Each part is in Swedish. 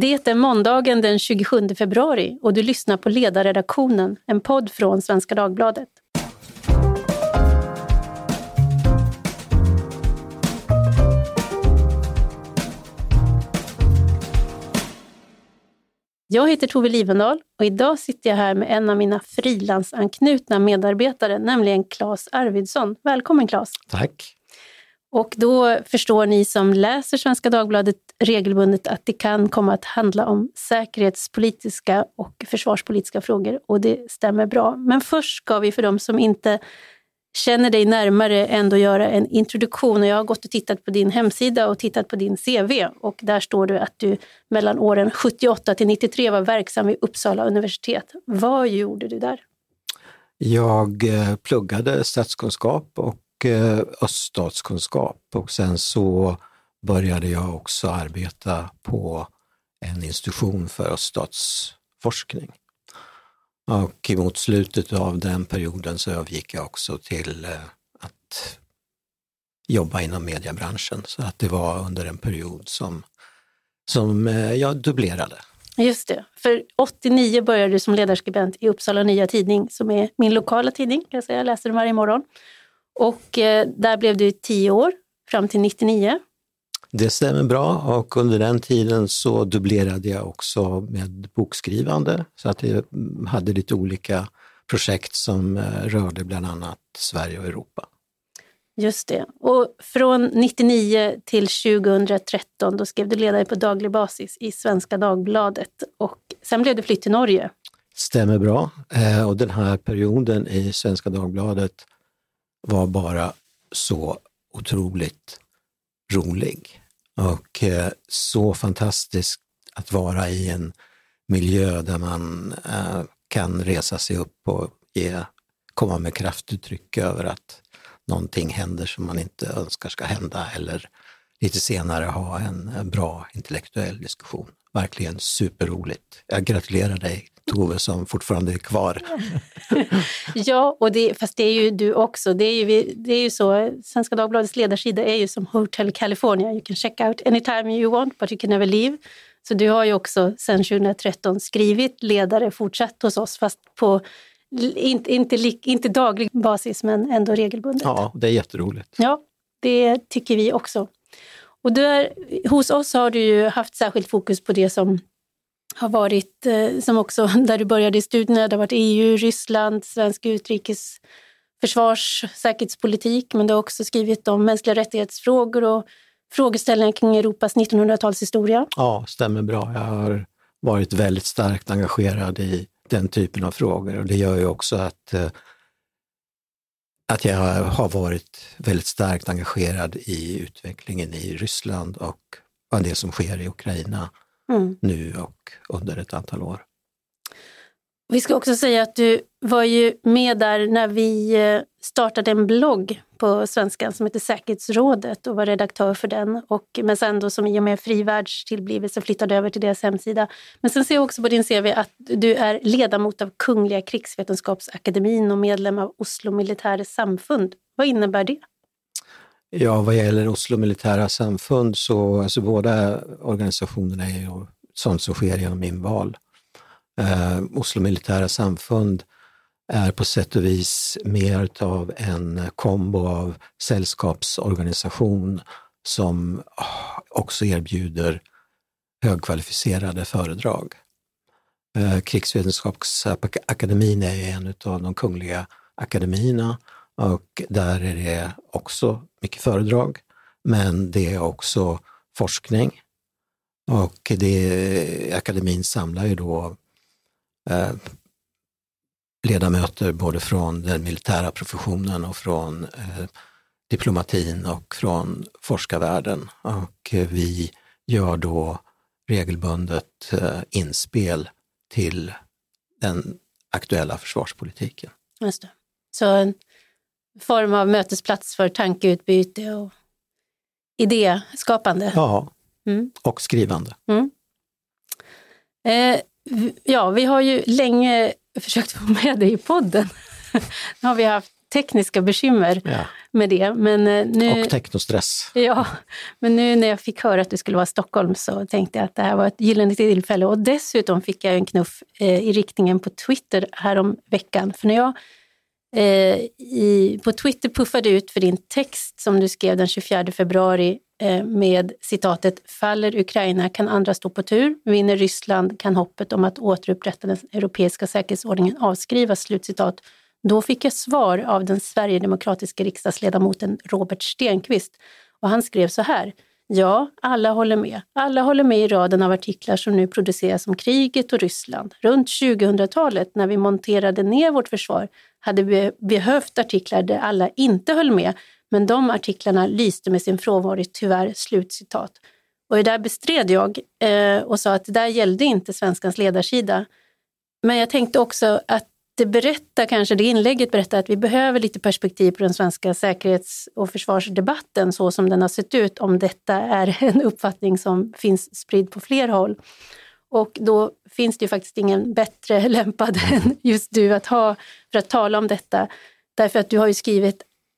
Det är måndagen den 27 februari och du lyssnar på Ledarredaktionen, en podd från Svenska Dagbladet. Jag heter Tove Livendal och idag sitter jag här med en av mina frilansanknutna medarbetare, nämligen Claes Arvidsson. Välkommen Claes! Tack! Och då förstår ni som läser Svenska Dagbladet regelbundet att det kan komma att handla om säkerhetspolitiska och försvarspolitiska frågor och det stämmer bra. Men först ska vi för de som inte känner dig närmare ändå göra en introduktion. Och jag har gått och tittat på din hemsida och tittat på din CV och där står det att du mellan åren 78 till 93 var verksam vid Uppsala universitet. Vad gjorde du där? Jag eh, pluggade statskunskap och Eh, öststatskunskap och sen så började jag också arbeta på en institution för öststatsforskning. Och mot slutet av den perioden så övergick jag också till eh, att jobba inom mediebranschen. Så att det var under en period som, som eh, jag dubblerade. Just det, för 89 började du som ledarskribent i Uppsala Nya Tidning som är min lokala tidning. Kan jag, säga. jag läser den varje morgon. Och eh, där blev du tio år, fram till 99. Det stämmer bra och under den tiden så dubblerade jag också med bokskrivande så att jag hade lite olika projekt som eh, rörde bland annat Sverige och Europa. Just det. Och från 99 till 2013 då skrev du ledare på daglig basis i Svenska Dagbladet och sen blev det flytt till Norge. Stämmer bra. Eh, och den här perioden i Svenska Dagbladet var bara så otroligt rolig och eh, så fantastiskt att vara i en miljö där man eh, kan resa sig upp och ge, komma med kraftuttryck över att någonting händer som man inte önskar ska hända eller lite senare ha en, en bra intellektuell diskussion. Verkligen superroligt. Jag gratulerar dig Tove som fortfarande är kvar. ja, och det, fast det är ju du också. Det är ju, det är ju så, Svenska Dagbladets ledarsida är ju som Hotel California. You can check out anytime you want but you can never leave. Så du har ju också sedan 2013 skrivit ledare, fortsatt hos oss fast på inte, inte, inte daglig basis men ändå regelbundet. Ja, det är jätteroligt. Ja, det tycker vi också. Och där, hos oss har du ju haft särskilt fokus på det som har varit, eh, som också där du började i studierna, det har varit EU, Ryssland, svensk utrikes försvars säkerhetspolitik, men du har också skrivit om mänskliga rättighetsfrågor och frågeställningar kring Europas 1900-talshistoria. Ja, stämmer bra. Jag har varit väldigt starkt engagerad i den typen av frågor och det gör ju också att, eh, att jag har varit väldigt starkt engagerad i utvecklingen i Ryssland och vad det som sker i Ukraina mm. nu och under ett antal år. Vi ska också säga att du var ju med där när vi eh, startade en blogg på svenska som heter Säkerhetsrådet och var redaktör för den. Och, men sen då som i och med frivärldstillblivelsen flyttade över till deras hemsida. Men sen ser jag också på din CV att du är ledamot av Kungliga krigsvetenskapsakademin och medlem av Oslo militära samfund. Vad innebär det? Ja, vad gäller Oslo militära samfund så, alltså båda organisationerna är ju sånt som sker genom inval. Eh, Oslo militära samfund är på sätt och vis mer av en kombo av sällskapsorganisation som ah, också erbjuder högkvalificerade föredrag. Eh, Krigsvetenskapsakademin är en av de kungliga akademierna och där är det också mycket föredrag, men det är också forskning. Och det, akademin samlar ju då eh, ledamöter både från den militära professionen och från eh, diplomatin och från forskarvärlden. Och eh, vi gör då regelbundet eh, inspel till den aktuella försvarspolitiken. Just det. Så form av mötesplats för tankeutbyte och idéskapande. Ja, mm. och skrivande. Mm. Eh, ja, vi har ju länge försökt få med dig i podden. nu har vi haft tekniska bekymmer Ja. med det. Men eh, nu, Och teknostress. Ja, men nu när jag fick höra att du skulle vara i Stockholm så tänkte jag att det här var ett gyllene tillfälle. Och dessutom fick jag en knuff eh, i riktningen på Twitter härom veckan. För när jag eh, i, på Twitter puffade ut för din text som du skrev den 24 februari Eh, med citatet “Faller Ukraina kan andra stå på tur, vinner Ryssland kan hoppet om att återupprätta den europeiska säkerhetsordningen avskrivas”, slutcitat. Då fick jag svar av den sverigedemokratiska riksdagsledamoten Robert Stenqvist och han skrev så här. Ja, alla håller med. Alla håller med i raden av artiklar som nu produceras om kriget och Ryssland. Runt 2000-talet, när vi monterade ner vårt försvar, hade vi behövt artiklar där alla inte höll med, men de artiklarna lyste med sin frånvaro, tyvärr. Slutcitat. Och det där bestred jag eh, och sa att det där gällde inte Svenskans ledarsida. Men jag tänkte också att det berättar kanske, det inlägget berättar att vi behöver lite perspektiv på den svenska säkerhets och försvarsdebatten så som den har sett ut, om detta är en uppfattning som finns spridd på fler håll. Och då finns det ju faktiskt ingen bättre lämpad än just du att ha för att tala om detta. Därför att du har ju skrivit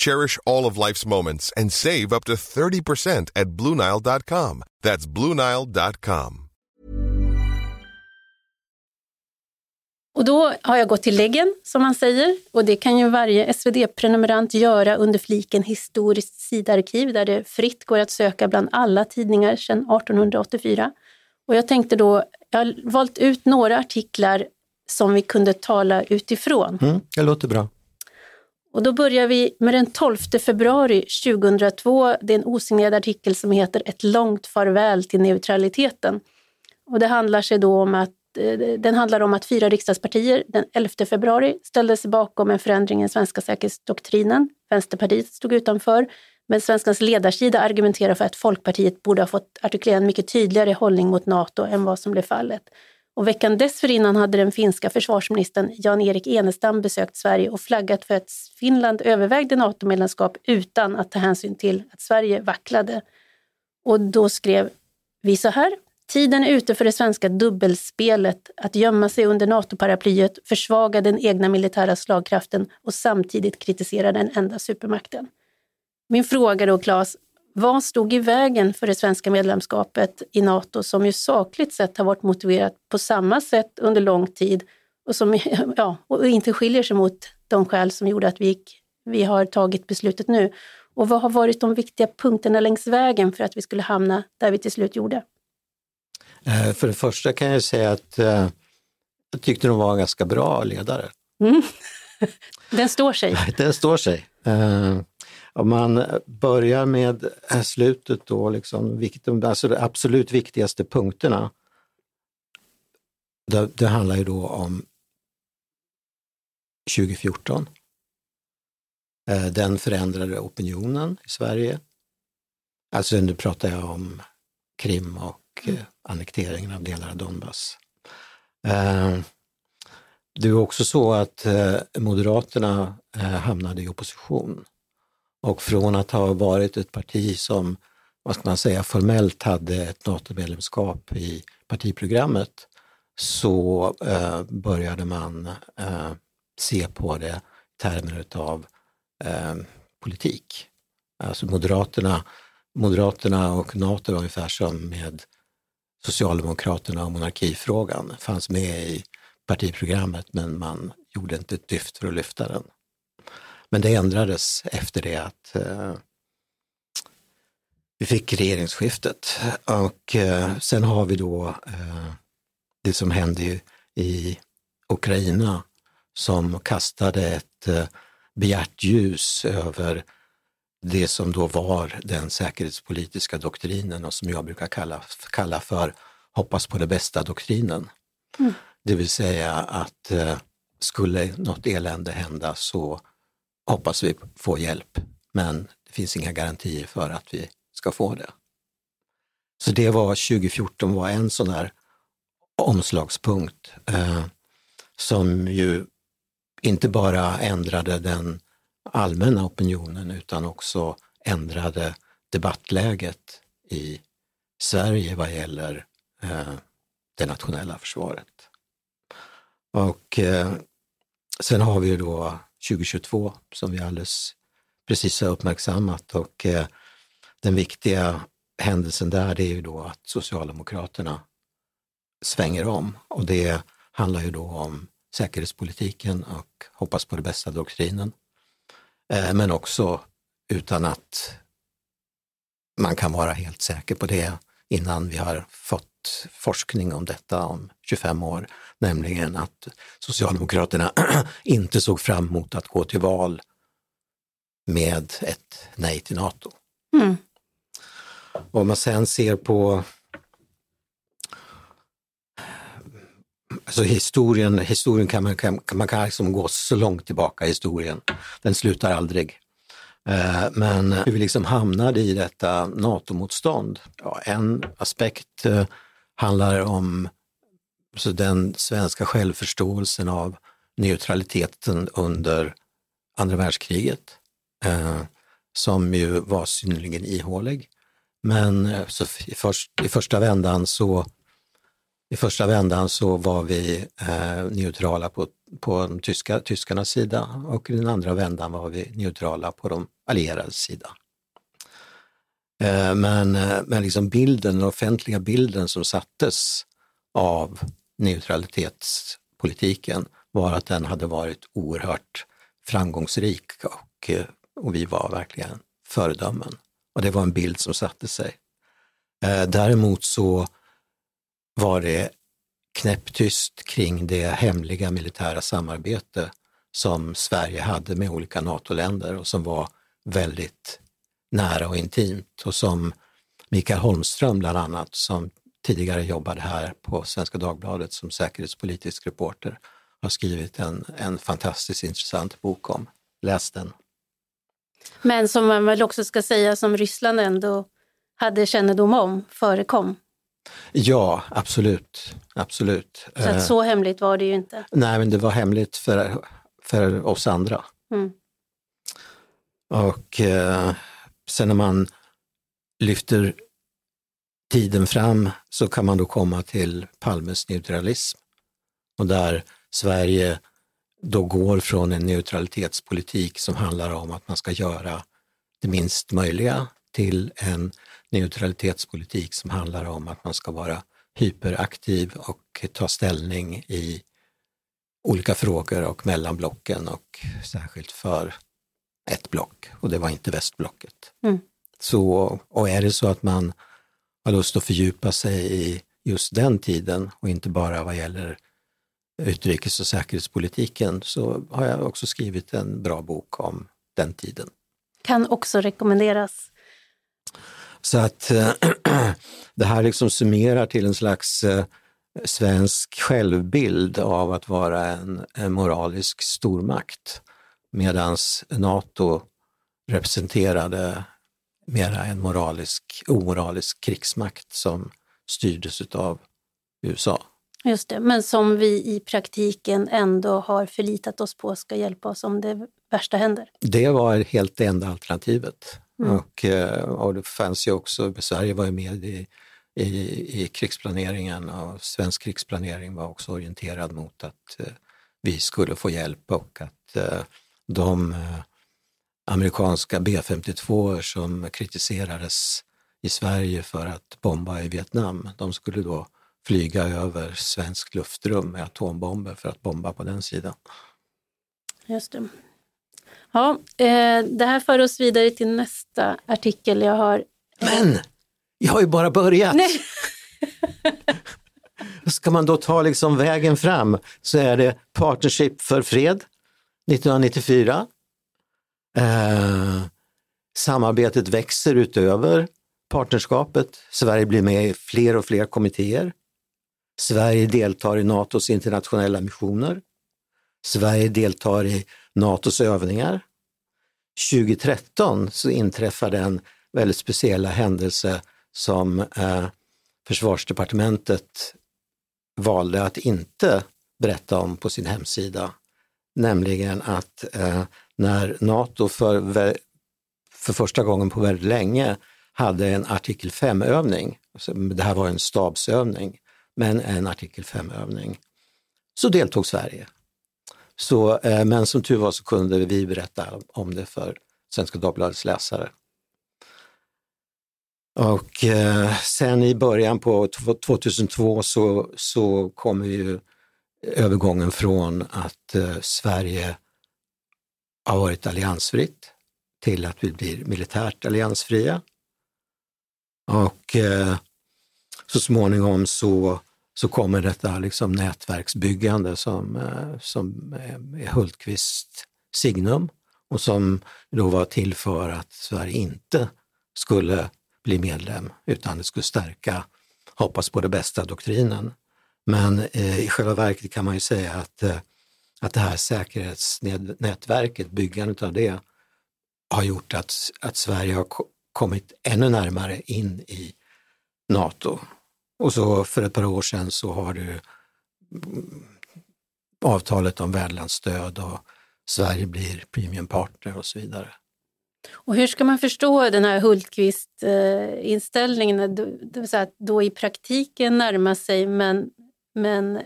Cherish all of life's moments and save up to 30% at BlueNile.com. That's BlueNile.com. Och då har jag gått till läggen, som man säger. Och det kan ju varje SvD-prenumerant göra under fliken Historiskt sidarkiv, där det fritt går att söka bland alla tidningar sedan 1884. Och jag tänkte då, jag har valt ut några artiklar som vi kunde tala utifrån. Mm, det låter bra. Och då börjar vi med den 12 februari 2002. Det är en osignerad artikel som heter Ett långt farväl till neutraliteten. Och det handlar sig då om att eh, den handlar om att fyra riksdagspartier den 11 februari ställde sig bakom en förändring i den svenska säkerhetsdoktrinen. Vänsterpartiet stod utanför, men Svenskans ledarsida argumenterar för att Folkpartiet borde ha fått artikulera en mycket tydligare hållning mot Nato än vad som blev fallet. Och veckan dessförinnan hade den finska försvarsministern Jan-Erik Enestam besökt Sverige och flaggat för att Finland övervägde NATO-medlemskap utan att ta hänsyn till att Sverige vacklade. Och då skrev vi så här. Tiden är ute för det svenska dubbelspelet, att gömma sig under NATO-paraplyet, försvaga den egna militära slagkraften och samtidigt kritisera den enda supermakten. Min fråga då, Claes, vad stod i vägen för det svenska medlemskapet i NATO som ju sakligt sett har varit motiverat på samma sätt under lång tid och som ja, och inte skiljer sig mot de skäl som gjorde att vi, gick, vi har tagit beslutet nu? Och vad har varit de viktiga punkterna längs vägen för att vi skulle hamna där vi till slut gjorde? Eh, För det första kan jag säga att eh, jag tyckte de var ganska bra ledare. Mm. Den står sig. Den står sig. Om man börjar med slutet då, liksom, alltså de absolut viktigaste punkterna. Det, det handlar ju då om 2014. Eh, Den förändrade opinionen i Sverige. Alltså nu pratar jag om Krim och eh, annekteringen av delar av Donbass. Eh, Det är också så att Moderaterna hamnade i opposition. Och från att ha varit ett parti som, vad ska man säga, formellt hade ett NATO-medlemskap i partiprogrammet så eh, började man eh, se på det i termer av eh, politik. Alltså Moderaterna, Moderaterna och NATO var ungefär som med Socialdemokraterna och monarkifrågan. fanns med i partiprogrammet men man gjorde inte ett dyft för att lyfta den. Men det ändrades efter det att eh, vi fick regeringsskiftet och eh, sen har vi då eh, det som hände i, i Ukraina som kastade ett eh, begärt ljus över det som då var den säkerhetspolitiska doktrinen och som jag brukar kalla, kalla för hoppas på det bästa-doktrinen. Det vill säga att eh, skulle något elände hända så hoppas vi få hjälp, men det finns inga garantier för att vi ska få det. Så det var 2014 var en sån där omslagspunkt eh, som ju inte bara ändrade den allmänna opinionen utan också ändrade debattläget i Sverige vad gäller eh, det nationella försvaret. Och eh, sen har vi ju då 2022 som vi alldeles precis har uppmärksammat och eh, den viktiga händelsen där det är ju då att Socialdemokraterna svänger om och det handlar ju då om säkerhetspolitiken och hoppas på det bästa-doktrinen. Eh, men också utan att man kan vara helt säker på det innan vi har fått forskning om detta om 25 år, nämligen att Socialdemokraterna inte såg fram emot att gå till val med ett nej till NATO. Mm. Om man sen ser på Alltså historien, historien kan man, kan, man kan liksom gå så långt tillbaka i historien. Den slutar aldrig. Eh, men hur vi liksom hamnade i detta NATO-motstånd. Ja, en aspekt eh, handlar om så den svenska självförståelsen av neutraliteten under andra världskriget, eh, som ju var synnerligen ihålig. Men eh, så i, först, i första vändan så i första vändan så var vi eh, neutrala på, på de tyska, tyskarnas sida och i den andra vändan var vi neutrala på de allierades sida. Eh, men eh, men liksom bilden, den offentliga bilden som sattes av neutralitetspolitiken var att den hade varit oerhört framgångsrik och, eh, och vi var verkligen föredömen. Och det var en bild som satte sig. Däremot så var det knäpptyst kring det hemliga militära samarbete som Sverige hade med olika NATO-länder och som var väldigt nära och intimt och som Mikael Holmström bland annat, som tidigare jobbade här på Svenska Dagbladet som säkerhetspolitisk reporter, har skrivit en, en fantastiskt intressant bok om. Läs den. Men som man väl också ska säga som Ryssland ändå hade kännedom om förekom Ja, absolut. absolut. Så att så hemligt var det ju inte? Nej, men det var hemligt för, för oss andra. Mm. Och eh, sen när man lyfter tiden fram så kan man då komma till Palmes neutralism. Och där Sverige då går från en neutralitetspolitik som handlar om att man ska göra det minst möjliga till en neutralitetspolitik som handlar om att man ska vara hyperaktiv och ta ställning i olika frågor och mellan blocken och särskilt för ett block och det var inte västblocket. Mm. Så, och är det så att man har lust att fördjupa sig i just den tiden och inte bara vad gäller utrikes och säkerhetspolitiken så har jag också skrivit en bra bok om den tiden. Kan också rekommenderas. Så att det här liksom summerar till en slags äh, svensk självbild av att vara en, en moralisk stormakt. Medan NATO representerade mera en moralisk, omoralisk krigsmakt som styrdes av USA. Just det, men som vi i praktiken ändå har förlitat oss på ska hjälpa oss om det värsta händer. Det var helt det enda alternativet. Mm. Och, eh, och det fanns ju också, Sverige var ju med i, i, i krigsplaneringen och svensk krigsplanering var också orienterad mot att eh, vi skulle få hjälp och att eh, de amerikanska B52 som kritiserades i Sverige för att bomba i Vietnam, de skulle då flyga över svenskt luftrum med atombomber för att bomba på den sidan. Just det. Ja, eh, det här för oss vidare till nästa artikel jag har. Men, jag har ju bara börjat! Nej. Ska man då ta liksom vägen fram så är det Partnership för fred 1994. Eh, samarbetet växer utöver partnerskapet. Sverige blir med i fler och fler kommittéer. Sverige deltar i Natos internationella missioner. Sverige deltar i Natos övningar 2013 så inträffade en väldigt speciella händelse som eh, försvarsdepartementet valde att inte berätta om på sin hemsida. Nämligen att eh, när NATO för, för första gången på väldigt länge hade en artikel 5-övning, alltså, det här var en stabsövning, men en artikel 5-övning, så deltog Sverige. Så, eh, men som tur var så kunde vi berätta om det för Svenska Dagbladets läsare. Och eh, sen i början på 2002 så, så kommer ju övergången från att eh, Sverige har varit alliansfritt till att vi blir militärt alliansfria. Och eh, så småningom så, så kommer detta liksom nätverksbyggande som, eh, som eh, är Hultqvist signum och som då var till för att Sverige inte skulle bli medlem utan det skulle stärka hoppas på det bästa-doktrinen. Men eh, i själva verket kan man ju säga att, eh, att det här säkerhetsnätverket, byggandet av det, har gjort att, att Sverige har kommit ännu närmare in i NATO. Och så för ett par år sedan så har du mm, avtalet om värdlandsstöd och Sverige blir premiumpartner och så vidare. Och hur ska man förstå den här Hultqvist-inställningen, eh, det vill säga att då i praktiken närma sig men, men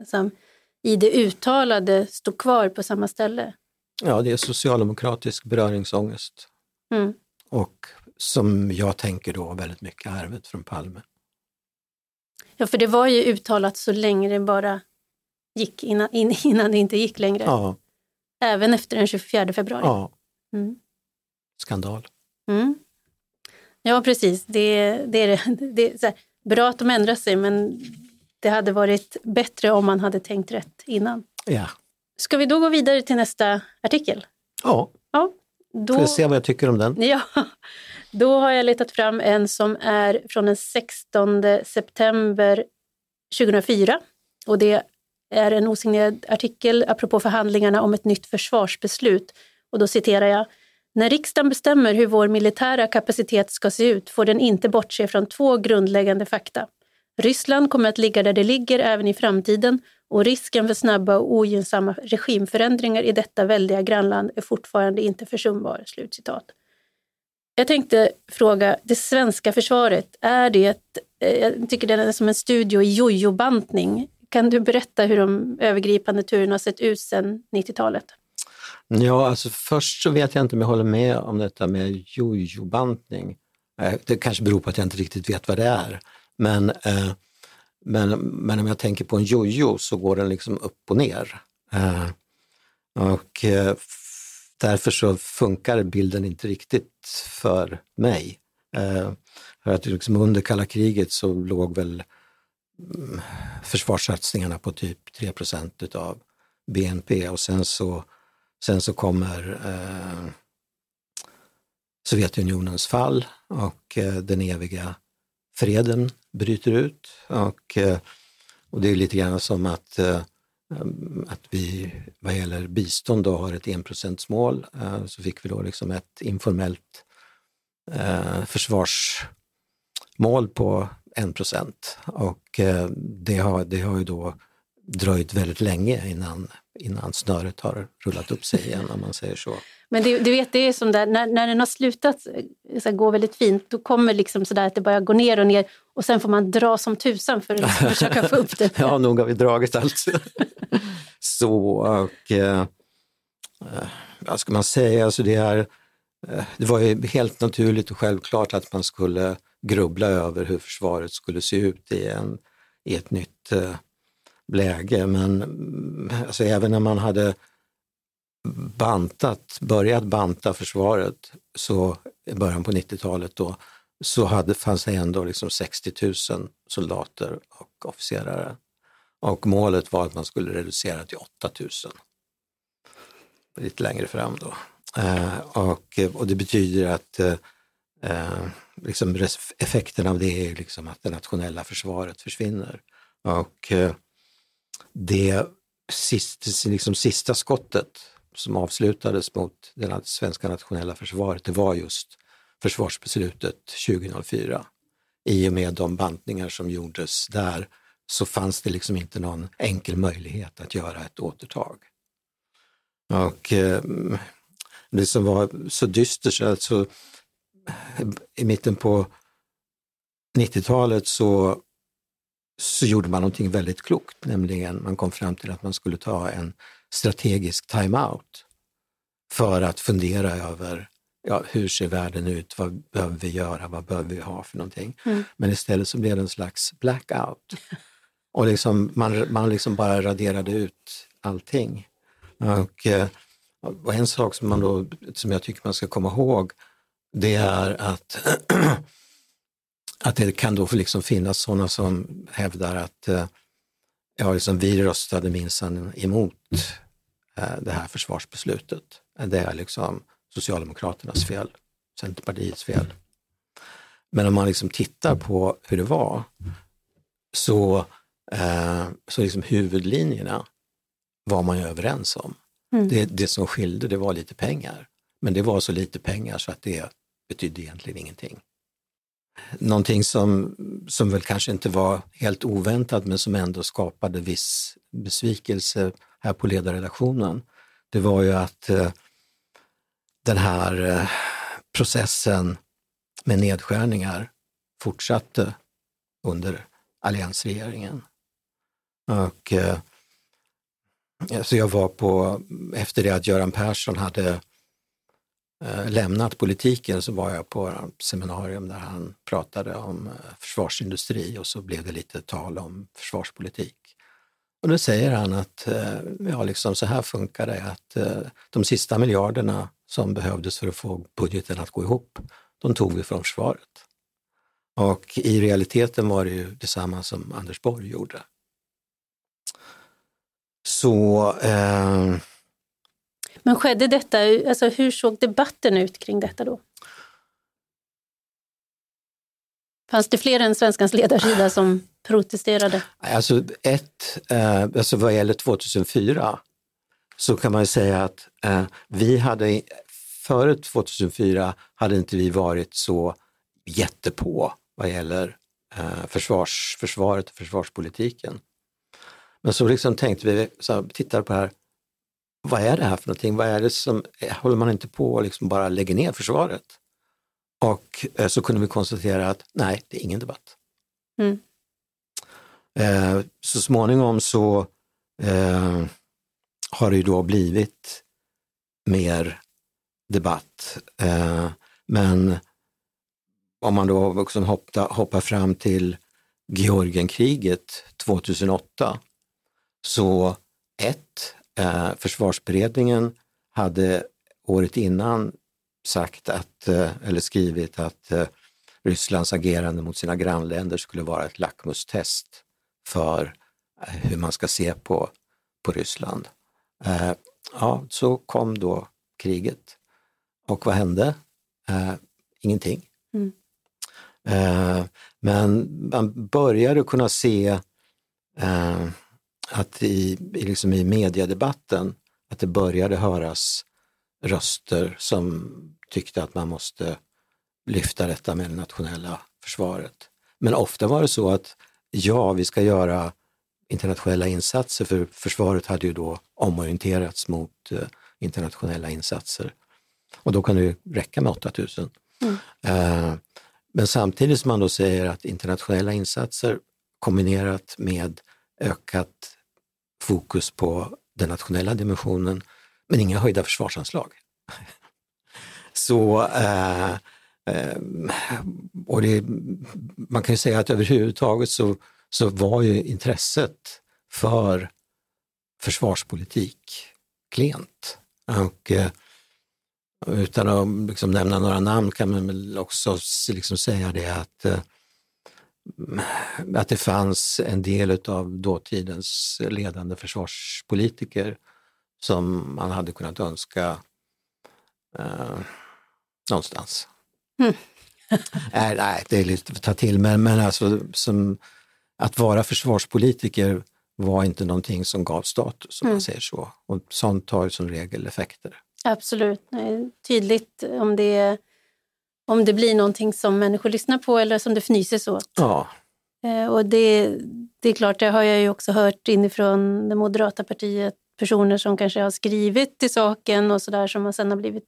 alltså, i det uttalade stå kvar på samma ställe? Ja, det är socialdemokratisk beröringsångest. Mm. Och som jag tänker då väldigt mycket arvet från Palme. Ja, för det var ju uttalat så länge det bara gick innan, innan det inte gick längre. Ja. Även efter den 24 februari. Ja. Mm. Skandal. Mm. Ja, precis. Det, det är, det är här, bra att de ändrar sig, men det hade varit bättre om man hade tänkt rätt innan. Ja. Ska vi då gå vidare till nästa artikel? Ja. ja då, Får jag se vad jag tycker om den? Ja, då har jag letat fram en som är från den 16 september 2004. Och det är en osignerad artikel apropå förhandlingarna om ett nytt försvarsbeslut. Och då citerar jag. När riksdagen bestämmer hur vår militära kapacitet ska se ut får den inte bortse från två grundläggande fakta. Ryssland kommer att ligga där det ligger även i framtiden och risken för snabba och ogynnsamma regimförändringar i detta väldiga grannland är fortfarande inte försumbar." Slutcitat. Jag tänkte fråga, det svenska försvaret, är det ett, eh, jag tycker det är som en studio i jojobantning. Kan du berätta hur de övergripande turerna har sett ut sedan 90-talet? Ja, alltså först så vet jag inte om jag håller med om detta med jojobantning. Eh, det kanske beror på att jag inte riktigt vet vad det är. Men, eh, men, men om jag tänker på en jojo så går den liksom upp och ner. Eh, och eh, därför så funkar bilden inte riktigt för mig. Eh, för att liksom under kalla kriget så låg väl mm, försvarssatsningarna på typ 3% utav BNP och sen så, sen så kommer eh, Sovjetunionens fall och eh, den eviga freden bryter ut. Och, eh, och det är lite grann som att, eh, att vi vad gäller bistånd då har ett enprocentsmål. Eh, så fick vi då liksom ett informellt försvarsmål på en procent. Och det har, det har ju då dröjt väldigt länge innan, innan snöret har rullat upp sig igen om man säger så. Men det, du vet, det är som där, när, när den har slutat så gå väldigt fint, då kommer liksom så där att det börjar gå ner och ner och sen får man dra som tusan för att försöka få upp det. ja, nog har vi dragit alltså. så, och eh, vad ska man säga, alltså det, är, eh, det var ju helt naturligt och självklart att man skulle grubbla över hur försvaret skulle se ut i, en, i ett nytt eh, läge. Men mm, alltså, även när man hade bantat, börjat banta försvaret så i början på 90-talet då, så hade, fanns det ändå liksom 60 000 soldater och officerare. Och målet var att man skulle reducera till 8 000. Lite längre fram då. Eh, och, och det betyder att eh, eh liksom effekten av det är liksom att det nationella försvaret försvinner. Och eh, det sist, liksom sista skottet som avslutades mot det svenska nationella försvaret, det var just försvarsbeslutet 2004. I och med de bantningar som gjordes där så fanns det liksom inte någon enkel möjlighet att göra ett återtag. Och eh, det som var så dystert, så alltså, i mitten på 90-talet så, så gjorde man någonting väldigt klokt, nämligen man kom fram till att man skulle ta en strategisk time-out för att fundera över ja, hur ser världen ut, vad behöver vi göra, vad behöver vi ha för någonting. Mm. Men istället så blev det en slags blackout. Och liksom, man, man liksom bara raderade ut allting. Och, eh, och en sak som, man då, som jag tycker man ska komma ihåg, det är att, att det kan då liksom finnas sådana som hävdar att eh, ja, liksom, vi röstade minsann emot eh, det här försvarsbeslutet. Det är liksom Socialdemokraternas fel, Centerpartiets fel. Men om man liksom tittar på hur det var, så, eh, så liksom huvudlinjerna var man ju överens om. Mm. Det, det som skilde det var lite pengar, men det var så lite pengar så att det betydde egentligen ingenting. Någonting som, som väl kanske inte var helt oväntat men som ändå skapade viss besvikelse här på ledarredaktionen, det var ju att eh, den här eh, processen med nedskärningar fortsatte under alliansregeringen. Och, så jag var på, efter det att Göran Persson hade eh, lämnat politiken så var jag på ett seminarium där han pratade om försvarsindustri och så blev det lite tal om försvarspolitik. Och då säger han att ja, liksom så här funkar det, att de sista miljarderna som behövdes för att få budgeten att gå ihop, de tog vi från försvaret. Och i realiteten var det ju detsamma som Anders Borg gjorde. Så... Eh... Men skedde detta, alltså hur såg debatten ut kring detta då? Fanns det fler än Svenskans ledarsida som protesterade? Alltså, ett, eh, alltså vad gäller 2004 så kan man säga att eh, vi hade, före 2004 hade inte vi varit så jättepå vad gäller eh, försvars, försvaret och försvarspolitiken. Men så liksom tänkte vi, så tittade på det här, vad är det här för någonting? Vad är det som, håller man inte på och liksom bara lägger ner försvaret? Och eh, så kunde vi konstatera att nej, det är ingen debatt. Mm. Eh, så småningom så eh, har det ju då blivit mer debatt. Eh, men om man då liksom hoppar, hoppar fram till Georgienkriget 2008, så ett, eh, försvarsberedningen hade året innan sagt att, eh, eller skrivit att eh, Rysslands agerande mot sina grannländer skulle vara ett lackmustest för hur man ska se på, på Ryssland. Eh, ja, så kom då kriget. Och vad hände? Eh, ingenting. Mm. Eh, men man började kunna se eh, att i, i, liksom i mediedebatten att det började höras röster som tyckte att man måste lyfta detta med det nationella försvaret. Men ofta var det så att ja, vi ska göra internationella insatser, för försvaret hade ju då omorienterats mot eh, internationella insatser. Och då kan det ju räcka med 8000. Mm. Eh, men samtidigt som man då säger att internationella insatser kombinerat med ökat fokus på den nationella dimensionen, men inga höjda försvarsanslag. Så eh, eh, och det, man kan ju säga att överhuvudtaget så så var ju intresset för försvarspolitik klent. Och, eh, utan att liksom nämna några namn kan man väl också liksom säga det att, eh, att det fanns en del av dåtidens ledande försvarspolitiker som man hade kunnat önska eh, någonstans. Mm. nej, nej, det är lite att ta till, men, men alltså som att vara försvarspolitiker var inte någonting som gav status, om Mm. man säger så. Och sånt har ju som regel effekter. Absolut. Nej, tydligt om det, om det blir någonting som människor lyssnar på eller som det fnyses åt. Ja, Eh, Och det, det är klart, det har jag ju också hört inifrån det moderata partiet, personer som kanske har skrivit till saken och sådär som sen har blivit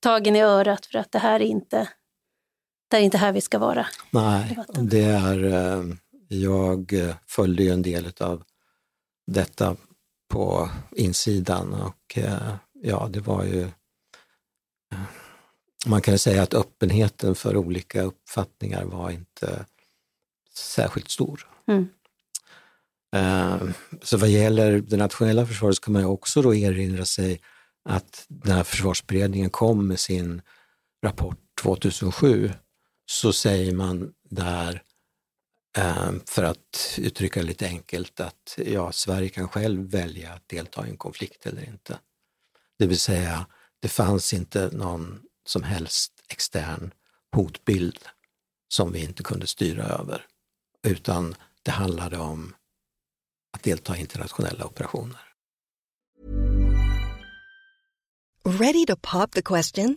tagen i örat för att det här är inte, det är inte här vi ska vara. nej, det är, eh, jag eh, följde ju en del av detta på insidan och eh, ja, det var ju eh, man kan säga att öppenheten för olika uppfattningar var inte särskilt stor. Mm. Så vad gäller det nationella försvaret så kan man ju också då erinra sig att när försvarsberedningen kom med sin rapport 2007 så säger man där, Ehm, för att uttrycka det lite enkelt, att ja, Sverige kan själv välja att delta i en konflikt eller inte. Det vill säga, det fanns inte någon som helst extern hotbild som vi inte kunde styra över, utan det handlade om att delta i internationella operationer. Ready to pop the question?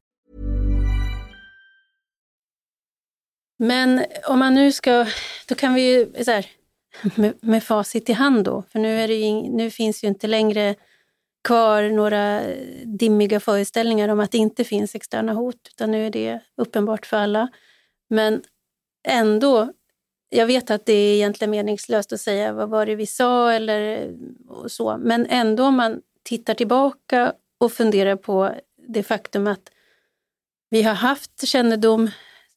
Men om man nu ska, då kan vi ju så här, med, med facit i hand då, för nu, är det ju, nu finns ju inte längre kvar några dimmiga föreställningar om att det inte finns externa hot, utan nu är det uppenbart för alla. Men ändå, jag vet att det är egentligen meningslöst att säga vad var det vi sa eller och så, men ändå om man tittar tillbaka och funderar på det faktum att vi har haft kännedom,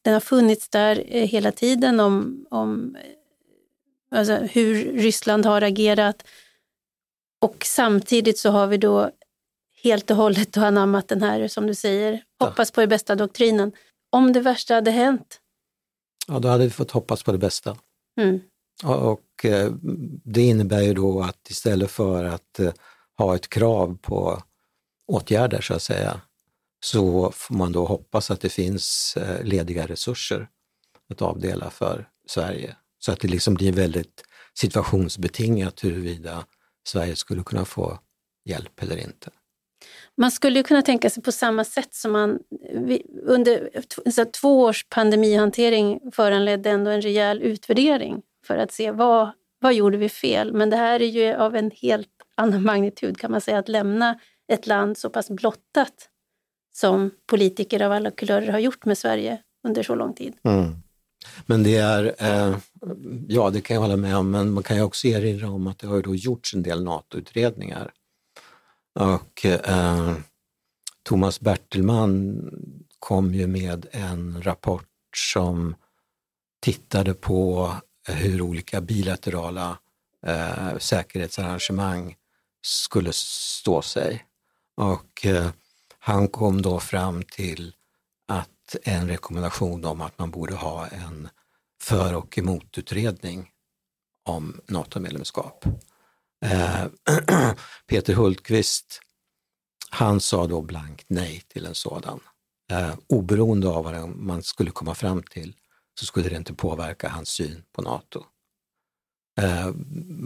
den har funnits där eh, hela tiden om, om eh, alltså hur Ryssland har agerat. Och samtidigt så har vi då helt och hållet anammat den här, som du säger, hoppas på det bästa-doktrinen. Om det värsta hade hänt, Ja, då hade vi fått hoppas på det bästa. mm, Och och, eh, det innebär ju då att istället för att ha ett krav på åtgärder så att säga, så får man då hoppas att det finns eh, lediga resurser att avdela för Sverige. Så att det liksom blir väldigt situationsbetingat huruvida Sverige skulle kunna få hjälp eller inte. Man skulle ju kunna tänka sig på samma sätt som man under så två års pandemihantering föranledde ändå en rejäl utvärdering för att se vad, vad gjorde vi fel. Men det här är ju av en helt annan magnitud kan man säga, att lämna ett land så pass blottat som politiker av alla kulörer har gjort med Sverige under så lång tid. Mm. Men det är, eh, ja det kan jag hålla med om, men man kan ju också erinra om att det har ju då gjorts en del NATO-utredningar. Och eh, Thomas Bertelman kom ju med en rapport som tittade på hur olika bilaterala eh, säkerhetsarrangemang skulle stå sig. Och eh, han kom då fram till att en rekommendation om att man borde ha en för och emotutredning om NATO-medlemskap. Eh, Peter Hultqvist, han sa då blankt nej till en sådan. Eh, oberoende av vad man skulle komma fram till så skulle det inte påverka hans syn på NATO. Eh,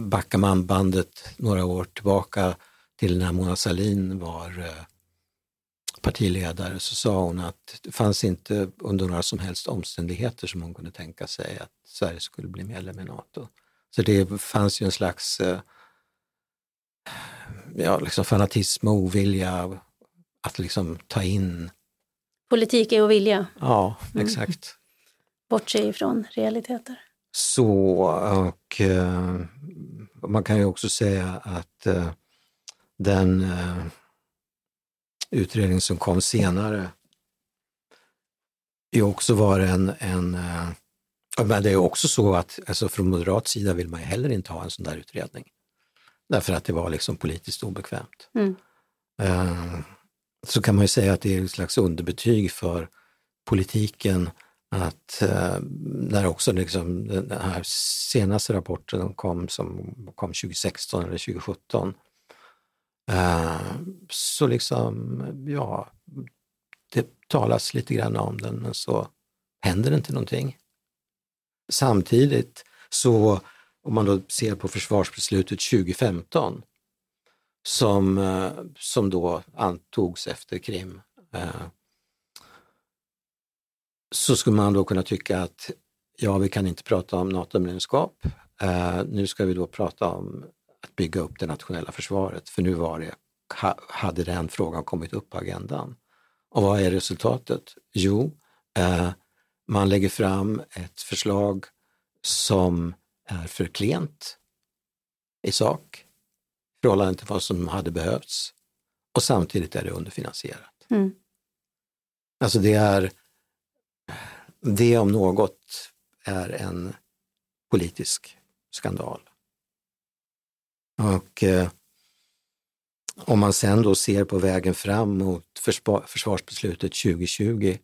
backar man bandet några år tillbaka till när Mona Sahlin var eh, partiledare så sa hon att det fanns inte under några som helst omständigheter som hon kunde tänka sig att Sverige skulle bli medlem i NATO. Så det fanns ju en slags eh, ja, liksom fanatism och ovilja att liksom ta in, Politik är att vilja, ja exakt. bortse ifrån realiteter. Så, och eh, man kan ju också säga att eh, den utredning som kom senare är också var en, en eh, men det är också så att alltså från moderat sida vill man heller inte ha en sån där utredning. därför att det var liksom politiskt obekvämt. Mm. Eh, så kan man ju säga att det är ett slags underbetyg för politiken att eh, när också liksom den här senaste rapporten kom, som kom 2016 eller 2017, eh, Eh, så liksom, ja, det talas lite grann om den, men så händer det inte någonting. Samtidigt så, om man då ser på försvarsbeslutet 2015, som, eh, som då antogs efter Krim, eh, så skulle man då kunna tycka att ja, vi kan inte prata om NATO-medlemskap. Nu ska vi då prata om att bygga upp det nationella försvaret, för nu var det, hade den frågan kommit upp på agendan. Och vad är resultatet? Jo, eh, man lägger fram ett förslag som är för klent i sak i förhållande till vad som hade behövts och samtidigt är det underfinansierat. Mm. Alltså det är, det om något är en politisk skandal. Och eh, om man sen då ser på vägen fram mot försvarsbeslutet 2020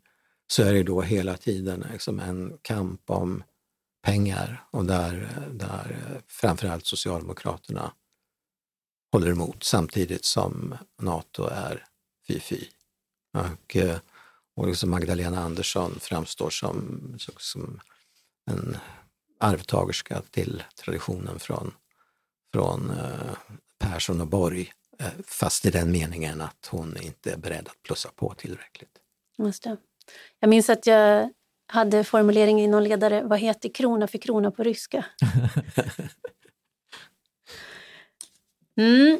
så är det då hela tiden liksom en kamp om pengar och där, där framförallt Socialdemokraterna håller emot samtidigt som Nato är fy-fy. Och, eh, och liksom Magdalena Andersson framstår som, som en arvtagerska till traditionen från, från eh, Persson och Borg, eh, fast i den meningen att hon inte är beredd att plussa på tillräckligt. Just det. Jag minns att jag hade formuleringen i någon ledare, vad heter krona för krona på ryska? Mm.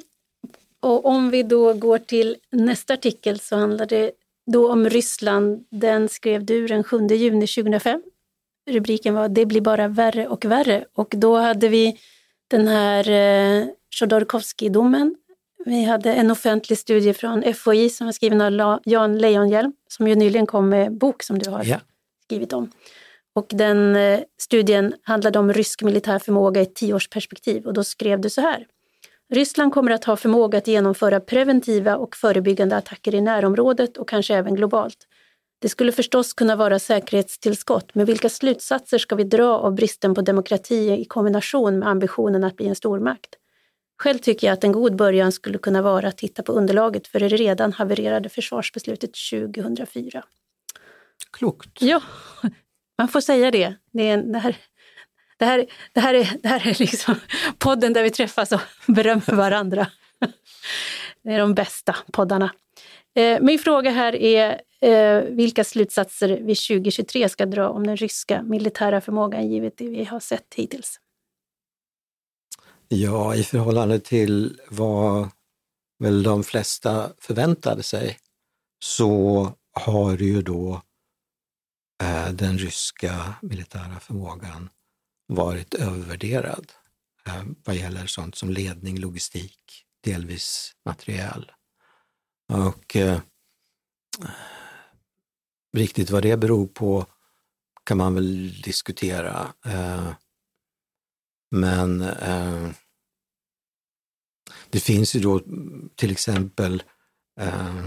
Och om vi då går till nästa artikel så handlar det då om Ryssland. Den skrev du den 7 juni 2005. Rubriken var Det blir bara värre och värre. Och då hade vi den här eh, Chodorkovskij-domen. Vi hade en offentlig studie från FOI som var skriven av Jan Lejonhjelm som ju nyligen kom med bok som du har ja. skrivit om. Och den eh, studien handlade om rysk militär förmåga i ett tioårsperspektiv och då skrev du så här. Ryssland kommer att ha förmåga att genomföra preventiva och förebyggande attacker i närområdet och kanske även globalt. Det skulle förstås kunna vara säkerhetstillskott, men vilka slutsatser ska vi dra av bristen på demokrati i kombination med ambitionen att bli en stormakt? Själv tycker jag att en god början skulle kunna vara att titta på underlaget för det redan havererade försvarsbeslutet 2004. Klokt. Ja, man får säga det. Det, är, det här det här, det här, är, det här är liksom podden där vi träffas och berömmer varandra. Det är de bästa poddarna. Eh, min fråga här är eh, vilka slutsatser vi 2023 ska dra om den ryska militära förmågan givet det vi har sett hittills? Ja, i förhållande till vad väl de flesta förväntade sig så har ju då eh, den ryska militära förmågan varit övervärderad eh, vad gäller sånt som ledning, logistik, delvis materiell. Och eh, riktigt vad det beror på kan man väl diskutera. Eh, men eh, det finns ju då till exempel eh,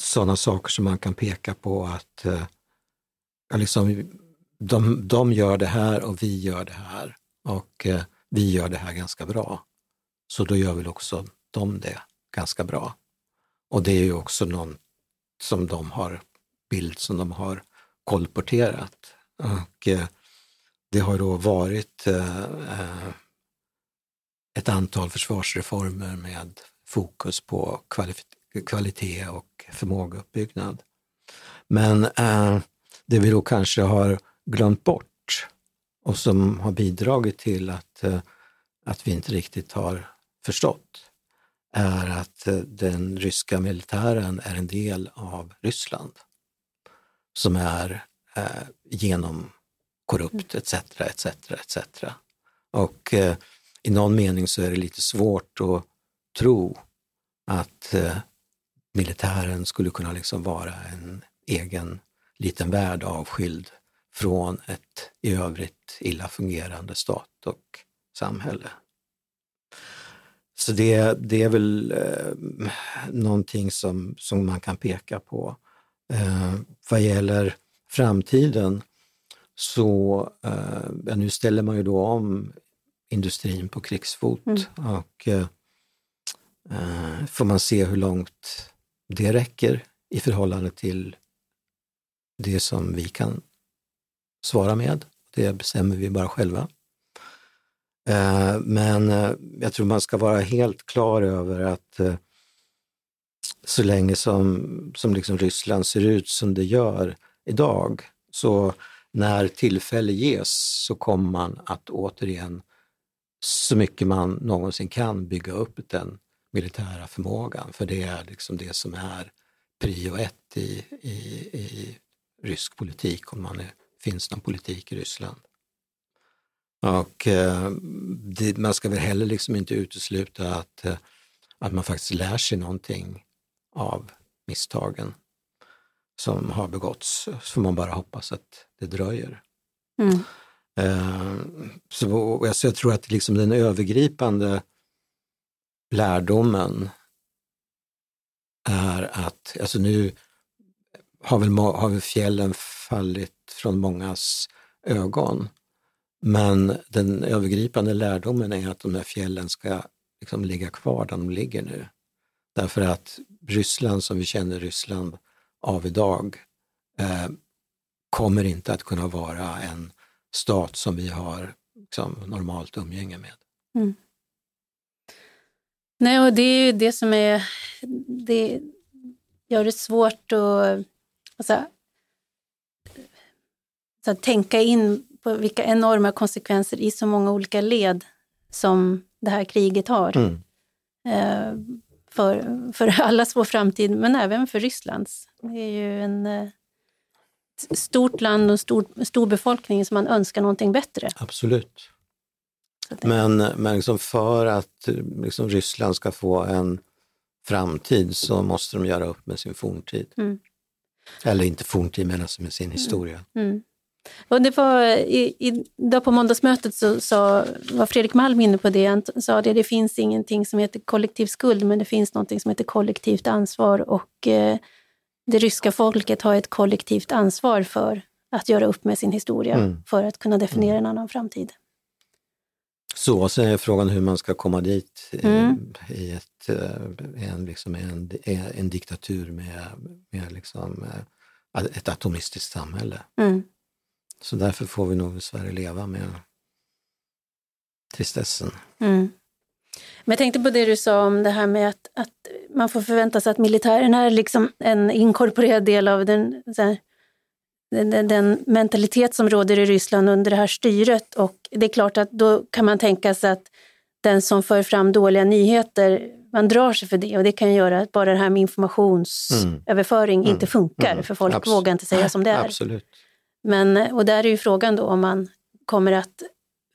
sådana saker som man kan peka på att eh, liksom, de, de gör det här och vi gör det här och eh, vi gör det här ganska bra. Så då gör väl också de det ganska bra. Och det är ju också någon som de har, bild som de har kolporterat. Och eh, det har då varit eh, eh ett antal försvarsreformer med fokus på kvalitet och förmågeuppbyggnad. Men eh, det vi då kanske har glömt bort och som har bidragit till att, eh, att vi inte riktigt har förstått är att eh, den ryska militären är en del av Ryssland som är eh, genomkorrupt etc. etc. etc. Och eh, i någon mening så är det lite svårt att tro att eh, militären skulle kunna liksom vara en egen liten värld avskild från ett i övrigt illa fungerande stat och samhälle. Så det, det är väl eh, någonting som, som man kan peka på. Eh, vad gäller framtiden så eh, nu ställer man ju då om industrin på krigsfot mm. och eh, eh, får man se hur långt det räcker i förhållande till det som vi kan svara med. Det bestämmer vi bara själva. Eh, men eh, jag tror man ska vara helt klar över att eh, så länge som, som liksom Ryssland ser ut som det gör idag, så när tillfälle ges så kommer man att återigen så mycket man någonsin kan bygga upp den militära förmågan. För det är liksom det som är prio ett i, i, i rysk politik, om man är, finns någon politik i Ryssland. Och eh, det, man ska väl heller liksom inte utesluta att, eh, att man faktiskt lär sig någonting av misstagen som har begåtts. Så får man bara hoppas att det dröjer. Mm. Eh, så, alltså jag tror att liksom den övergripande lärdomen är att, alltså nu har väl, har väl fjällen fallit från mångas ögon. Men den övergripande lärdomen är att de här fjällen ska liksom ligga kvar där de ligger nu. Därför att Ryssland som vi känner Ryssland av idag eh, kommer inte att kunna vara en stat som vi har liksom, normalt umgänge med. Mm. Nej, och det är ju det som är, det gör det svårt att alltså, att tänka in på vilka enorma konsekvenser i så många olika led som det här kriget har. Mm. Eh, för, för allas vår framtid, men även för Rysslands. Det är ju en eh, stort land och stor, stor befolkning som man önskar någonting bättre. Absolut. Men, men liksom för att liksom Ryssland ska få en framtid så måste de göra upp med sin forntid. Mm. Eller inte forntid, men alltså med sin mm. historia. Mm. Och det var, i, idag på måndagsmötet så, så var Fredrik Malm inne på det. Han sa det, det finns ingenting som heter kollektiv skuld, men det finns någonting som heter kollektivt ansvar. Och eh, det ryska folket har ett kollektivt ansvar för att göra upp med sin historia, mm. för att kunna definiera en annan framtid. Så, sen är frågan hur man ska komma dit mm. i ett, eh, en, liksom en, en diktatur med, med liksom eh, ett atomistiskt samhälle. Mm. Så därför får vi nog i Sverige leva med tristessen. Mm. Men jag tänkte på det du sa om det här med att, att man får förvänta sig att militären är liksom en inkorporerad del av den, här, den, den, mentalitet som råder i Ryssland under det här styret. Och det är klart att då kan man tänka sig att den som för fram dåliga nyheter, man drar sig för det och det kan göra att bara det här med informationsöverföring mm. inte funkar, mm. för folk Abs vågar inte säga som det är. Absolut. Men, och där är ju frågan då om man kommer att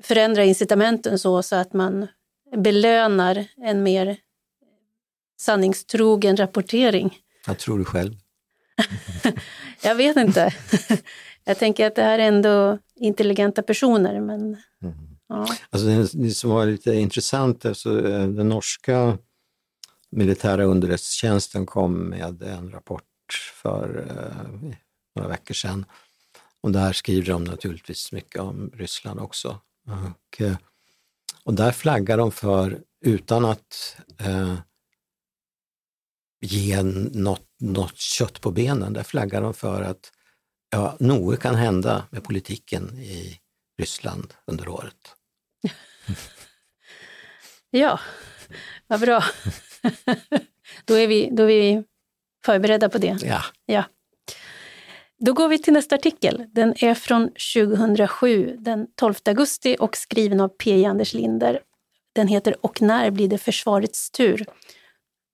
förändra incitamenten så, så att man belönar en mer sanningstrogen rapportering. Vad tror du själv? jag vet inte. jag tänker att det här är ändå intelligenta personer. Men, mm. ja. alltså det, som var lite intressant, alltså, eh, den norska militära underrättelsetjänsten kom med en rapport för eh, några veckor sedan och där skriver de naturligtvis mycket om Ryssland också. Och, eh, och där flaggar de för, utan att eh, ge något, något kött på benen, där flaggar de för att ja, något kan hända med politiken i Ryssland under året. ja, vad bra. då, är vi, då är vi förberedda på det. Ja. ja. Då går vi till nästa artikel. Den är från 2007, den 12 augusti och skriven av P. Anders Linder. Den heter Och när blir det försvarets tur?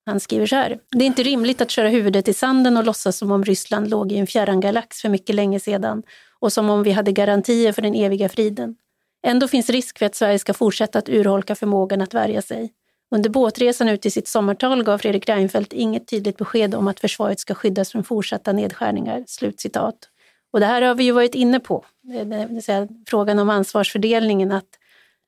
Han skriver så här. Det är inte rimligt att köra huvudet i sanden och låtsas som om Ryssland låg i en fjärran galax för mycket länge sedan och som om vi hade garantier för den eviga friden. Ändå finns risk för att Sverige ska fortsätta att urholka förmågan att värja sig. Under båtresan ut i sitt sommartal gav Fredrik Reinfeldt inget tydligt besked om att försvaret ska skyddas från fortsatta nedskärningar. Slutcitat. Och det här har vi ju varit inne på, eh, det vill säga frågan om ansvarsfördelningen, att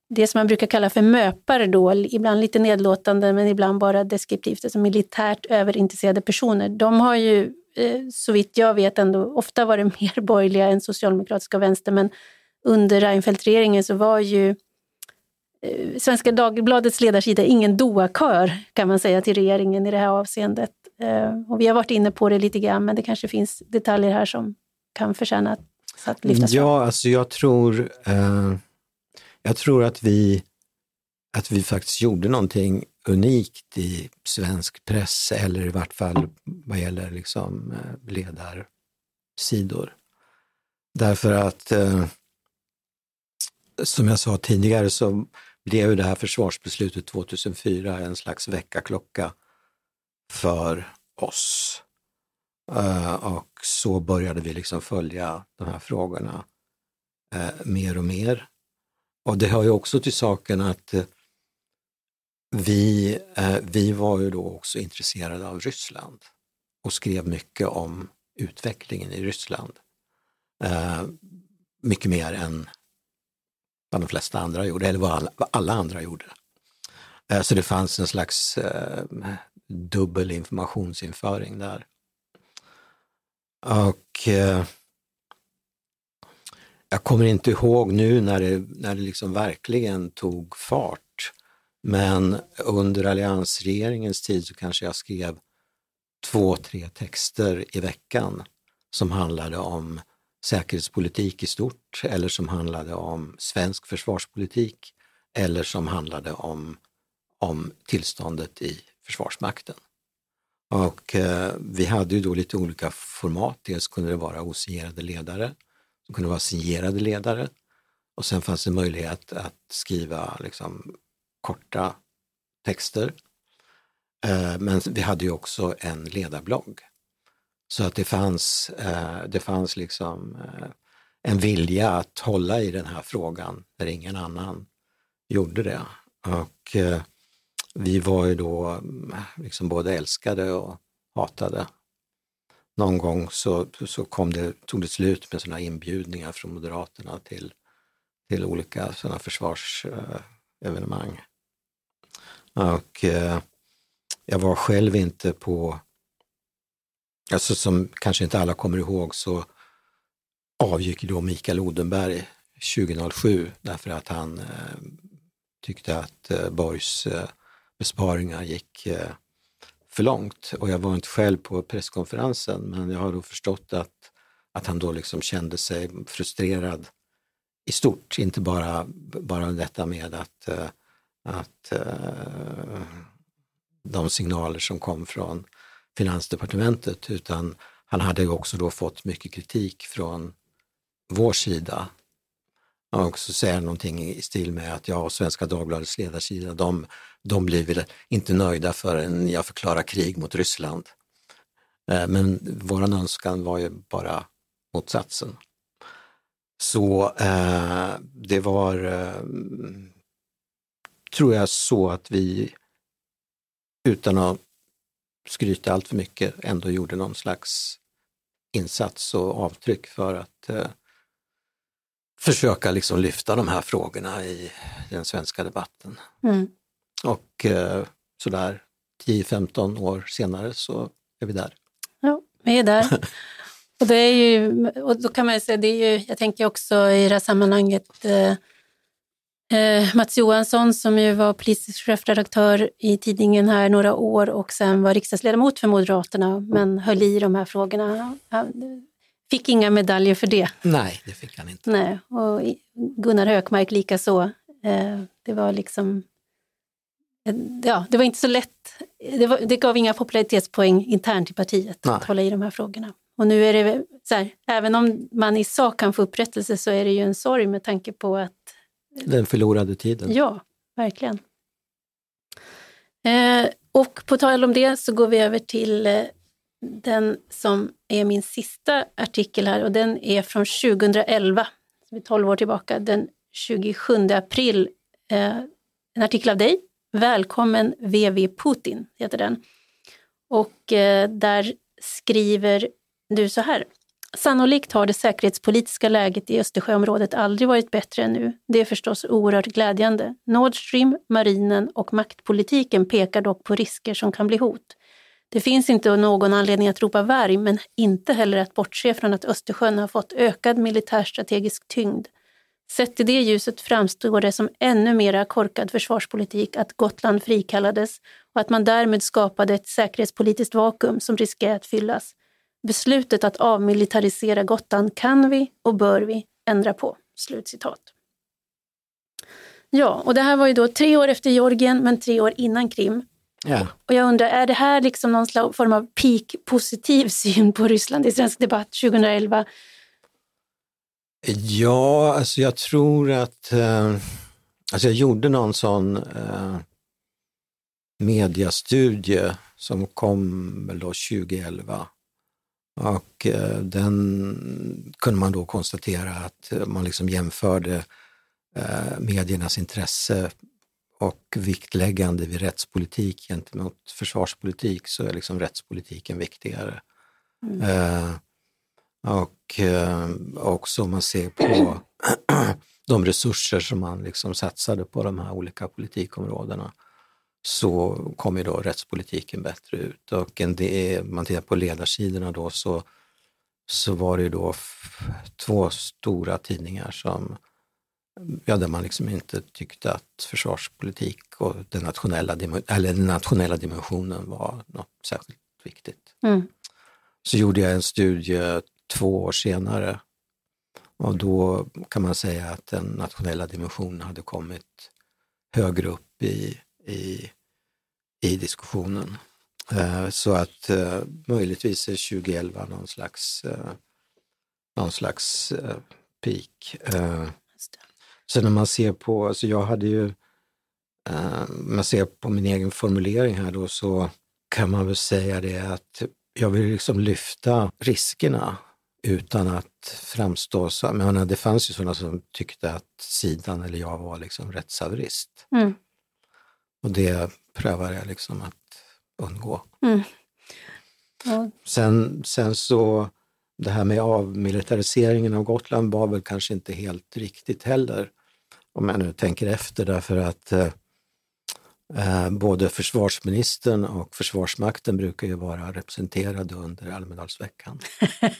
det som man brukar kalla för möpare då, ibland lite nedlåtande men ibland bara deskriptivt, alltså militärt överintresserade personer, de har ju eh, så vitt jag vet ändå ofta varit mer borgerliga än socialdemokratiska och vänster, men under Reinfeldt-regeringen så var ju Eh, Svenska Dagbladets ledarsida ingen doakör kan man säga till regeringen i det här avseendet. Eh, och vi har varit inne på det lite grann, men det kanske finns detaljer här som kan förtjäna att lyftas fram. Ja, alltså jag tror eh jag tror att vi, att vi faktiskt gjorde någonting unikt i svensk press, eller i vart fall vad gäller liksom eh, ledarsidor. Därför att, eh, som jag sa tidigare, så blev det här försvarsbeslutet 2004 en slags väckarklocka för oss. Eh, och så började vi liksom följa de här frågorna eh, mer och mer. Och det hör ju också till saken att eh, vi, vi var ju då också intresserade av Ryssland och skrev mycket om utvecklingen i Ryssland. Mycket mer än vad de flesta andra gjorde, eller vad alla, vad alla andra gjorde. Eh, så det fanns en slags eh, dubbel informationsinföring där. Och eh, jag kommer inte ihåg nu när det, när det liksom verkligen tog fart, men under alliansregeringens tid så kanske jag skrev två, tre texter i veckan som handlade om säkerhetspolitik i stort eller som handlade om svensk försvarspolitik eller som handlade om, om tillståndet i Försvarsmakten. Och eh, vi hade ju då lite olika format. Dels kunde det vara osignerade ledare det kunde vara signerade ledare. Och sen fanns det möjlighet att skriva liksom, korta texter. Eh, men vi hade ju också en ledarblogg. Så att det fanns, eh, det fanns liksom eh, en vilja att hålla i den här frågan när ingen annan gjorde det. Och eh, vi var ju då mm, liksom både älskade och hatade någon gång så, så kom det, tog det slut med sådana inbjudningar från Moderaterna till, till olika sådana försvarsevenemang. Och jag var själv inte på, alltså som kanske inte alla kommer ihåg så avgick då Mikael Odenberg 2007 därför att han eh, tyckte att eh, Borgs eh, besparingar gick eh, för långt. Och jag var inte själv på presskonferensen, men jag har då förstått att, att han då liksom kände sig frustrerad i stort, inte bara, bara detta med att, eh, att eh, de signaler som kom från Finansdepartementet, utan han hade ju också då fått mycket kritik från vår sida Han också säger någonting i stil med att jag och Svenska Dagbladets ledarsida, de, de blir väl inte nöjda förrän jag förklarar krig mot Ryssland. Eh, men våran önskan var ju bara motsatsen. Så eh, det var, eh, tror jag, så att vi utan att skryta allt för mycket ändå gjorde någon slags insats och avtryck för att eh, försöka liksom lyfta de här frågorna i den svenska debatten. Mm. Och eh, sådär 10-15 år senare så är vi där. Ja, vi är där. och, det är ju, och då kan man säga, det är ju, jag tänker också i det här sammanhanget eh, eh, Mats Johansson som ju var politisk chefredaktör i tidningen här några år och sen var riksdagsledamot för Moderaterna men höll i de här frågorna. Han, Fick inga medaljer för det. Nej, det fick han inte. Nej, och Gunnar Hökmark lika så. Eh, det var liksom... Eh, ja, det var inte så lätt. Det, var, det gav inga popularitetspoäng internt i partiet Nej. att hålla i de här frågorna. Och nu är det så här, även om man i sak kan få upprättelse så är det ju en sorg med tanke på att... Den förlorade tiden. Ja, verkligen. Eh, och på tal om det så går vi över till eh, den som är min sista artikel här och den är från 2011, är 12 år tillbaka, den 27 april. Eh, en artikel av dig, Välkommen VV Putin, heter den. Och eh, där skriver du så här. Sannolikt har det säkerhetspolitiska läget i Östersjöområdet aldrig varit bättre än nu. Det är förstås oerhört glädjande. Nord Stream, marinen och maktpolitiken pekar dock på risker som kan bli hot. Det finns inte någon anledning att ropa varg, men inte heller att bortse från att Östersjön har fått ökad militärstrategisk tyngd. Sett i det ljuset framstår det som ännu mera korkad försvarspolitik att Gotland frikallades och att man därmed skapade ett säkerhetspolitiskt vakuum som riskerar att fyllas. Beslutet att avmilitarisera Gotland kan vi och bör vi ändra på." Slutcitat. Ja, och det här var ju då tre år efter Georgien men tre år innan Krim. Ja. Och jag undrar, är det här liksom någon form av peak-positiv syn på Ryssland i svensk debatt 2011? Ja, alltså jag tror att, eh, alltså jag gjorde någon sån eh, mediastudie som kom väl då 2011. Och eh, den kunde man då konstatera att man liksom jämförde eh, mediernas intresse och viktläggande vid rättspolitik gentemot försvarspolitik så är liksom rättspolitiken viktigare. Mm. Eh, och eh, också om man ser på de resurser som man liksom satsade på de här olika politikområdena så kom ju då rättspolitiken bättre ut. Och en del, man tittar på ledarsidorna då så, så var det ju då två stora tidningar som Ja, där man liksom inte tyckte att försvarspolitik och den nationella, eller den nationella dimensionen var något särskilt viktigt. Mm. Så gjorde jag en studie två år senare och då kan man säga att den nationella dimensionen hade kommit högre upp i, i, i diskussionen. Eh, Så att eh, möjligtvis är 2011 någon slags, eh, någon slags peak. Sen när man ser på, alltså jag hade ju, man ser på min egen formulering här då så kan man väl säga det att jag vill liksom lyfta riskerna utan att framstå som, jag menar, det fanns ju sådana som tyckte att sidan eller jag var liksom rättshaverist. Mm. Och det prövar jag liksom att undgå. Mm. Ja, Sen, sen så, det här med avmilitariseringen av Gotland var väl kanske inte helt riktigt heller, om jag nu tänker efter, därför att eh, både försvarsministern och Försvarsmakten brukar ju vara representerade under Almedalsveckan.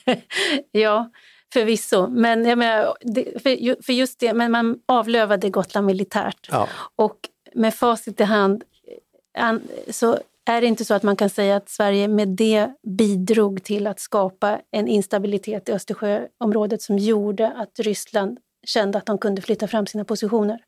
ja förvisso. Men jag menar, det, för, ju- för just det, men man avlövade Gotland militärt. Ja, Och med facit i hand eh, så är det inte så att man kan säga att Sverige med det bidrog till att skapa en instabilitet i Östersjöområdet som gjorde att Ryssland kände att de kunde flytta fram sina positioner.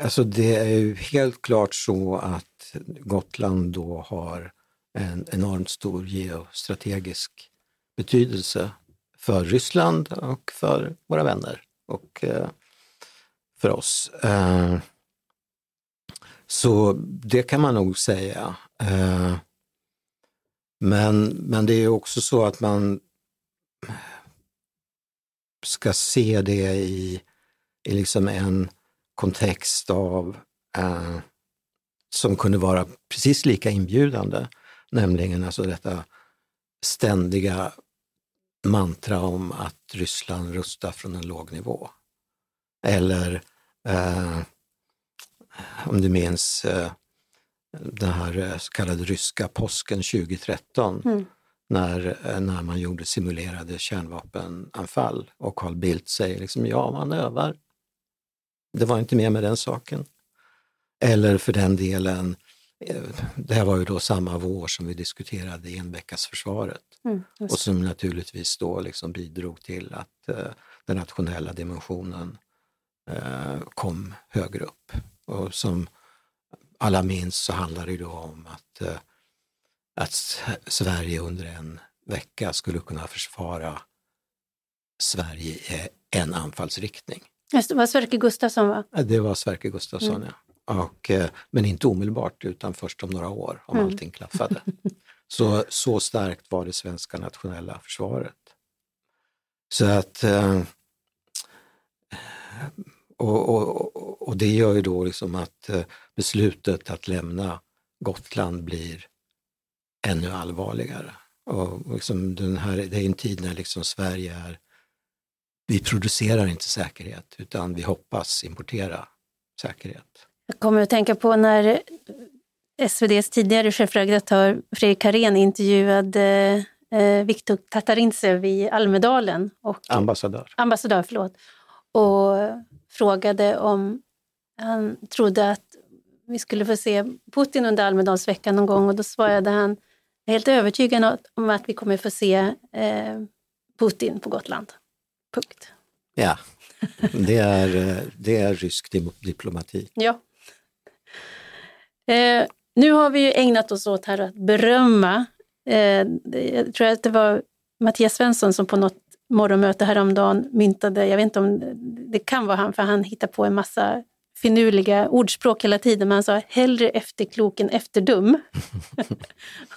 alltså det är ju helt klart så att Gotland då har en enormt stor geostrategisk betydelse för Ryssland och för våra vänner och eh, för oss. Eh, så det kan man nog säga. Eh, men, men det är också så att man ska se det i, i liksom en kontext av eh, som kunde vara precis lika inbjudande, nämligen alltså detta ständiga mantra om att Ryssland rustar från en låg nivå. Eller eh, om du minns eh, den här eh, så kallade ryska påsken 2013 Mm. när, eh, när man gjorde simulerade kärnvapenanfall och Carl Bildt säger liksom ja, man övar. Det var inte mer med den saken. Eller för den delen, det här var ju då samma vår som vi diskuterade enveckasförsvaret Mm, och som naturligtvis då liksom bidrog till att den nationella dimensionen kom högre upp. Och som alla minns så handlar det då om att, eh, att Sverige under en vecka skulle kunna försvara Sverige i en anfallsriktning. Det var Sverker Gustafsson va? Det var Sverker Gustafsson, ja. Och, eh, men inte omedelbart utan först om några år om Mm. allting klaffade. Så, så starkt var det svenska nationella försvaret. Så att eh, och, och, och- det gör ju då liksom att eh, beslutet att lämna Gotland blir ännu allvarligare. Och liksom den här, det är en tid när liksom Sverige är, vi producerar inte säkerhet utan vi hoppas importera säkerhet. Jag kommer att tänka på när SVDs tidigare chefredaktör Fredrik Karén intervjuade eh, Viktor Tatarintsev i Almedalen. Och, ambassadör. Ambassadör, förlåt. Och frågade om han trodde att vi skulle få se Putin under Almedalsveckan någon gång och då svarade han helt övertygad om att vi kommer få se eh, Putin på Gotland. Punkt. Ja, det är, eh, det är rysk diplomati. Ja. Eh, nu har vi ju ägnat oss åt här att berömma. Eh, jag tror att det var Mattias Svensson som på något morgonmöte häromdagen myntade, jag vet inte om det kan vara han, för han hittar på en massa finurliga ordspråk hela tiden, men han sa hellre efterklok än efterdum.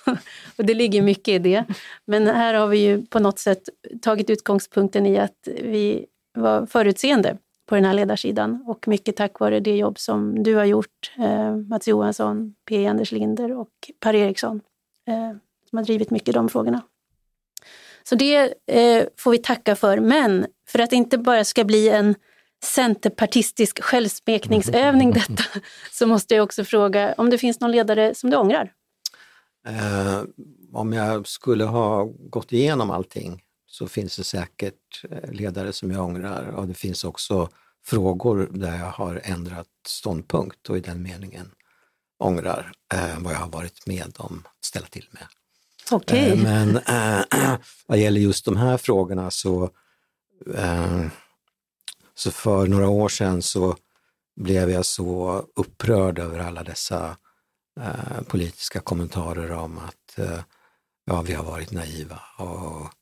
och det ligger mycket i det. Men här har vi ju på något sätt tagit utgångspunkten i att vi var förutseende på den här ledarsidan och mycket tack vare det jobb som du har gjort, eh, Mats Johansson, P. Anders Linder och Per Eriksson, eh, som har drivit mycket de frågorna. Så det eh, får vi tacka för, men för att det inte bara ska bli en centerpartistisk självsmekningsövning detta, så måste jag också fråga om det finns någon ledare som du ångrar? Eh, om jag skulle ha gått igenom allting så finns det säkert eh, ledare som jag ångrar och det finns också frågor där jag har ändrat ståndpunkt och i den meningen ångrar eh, vad jag har varit med om att ställa till med. Okay. Eh, men eh, vad gäller just de här frågorna så, eh, så för några år sedan så blev jag så upprörd över alla dessa eh, politiska kommentarer om att eh, ja, vi har varit naiva och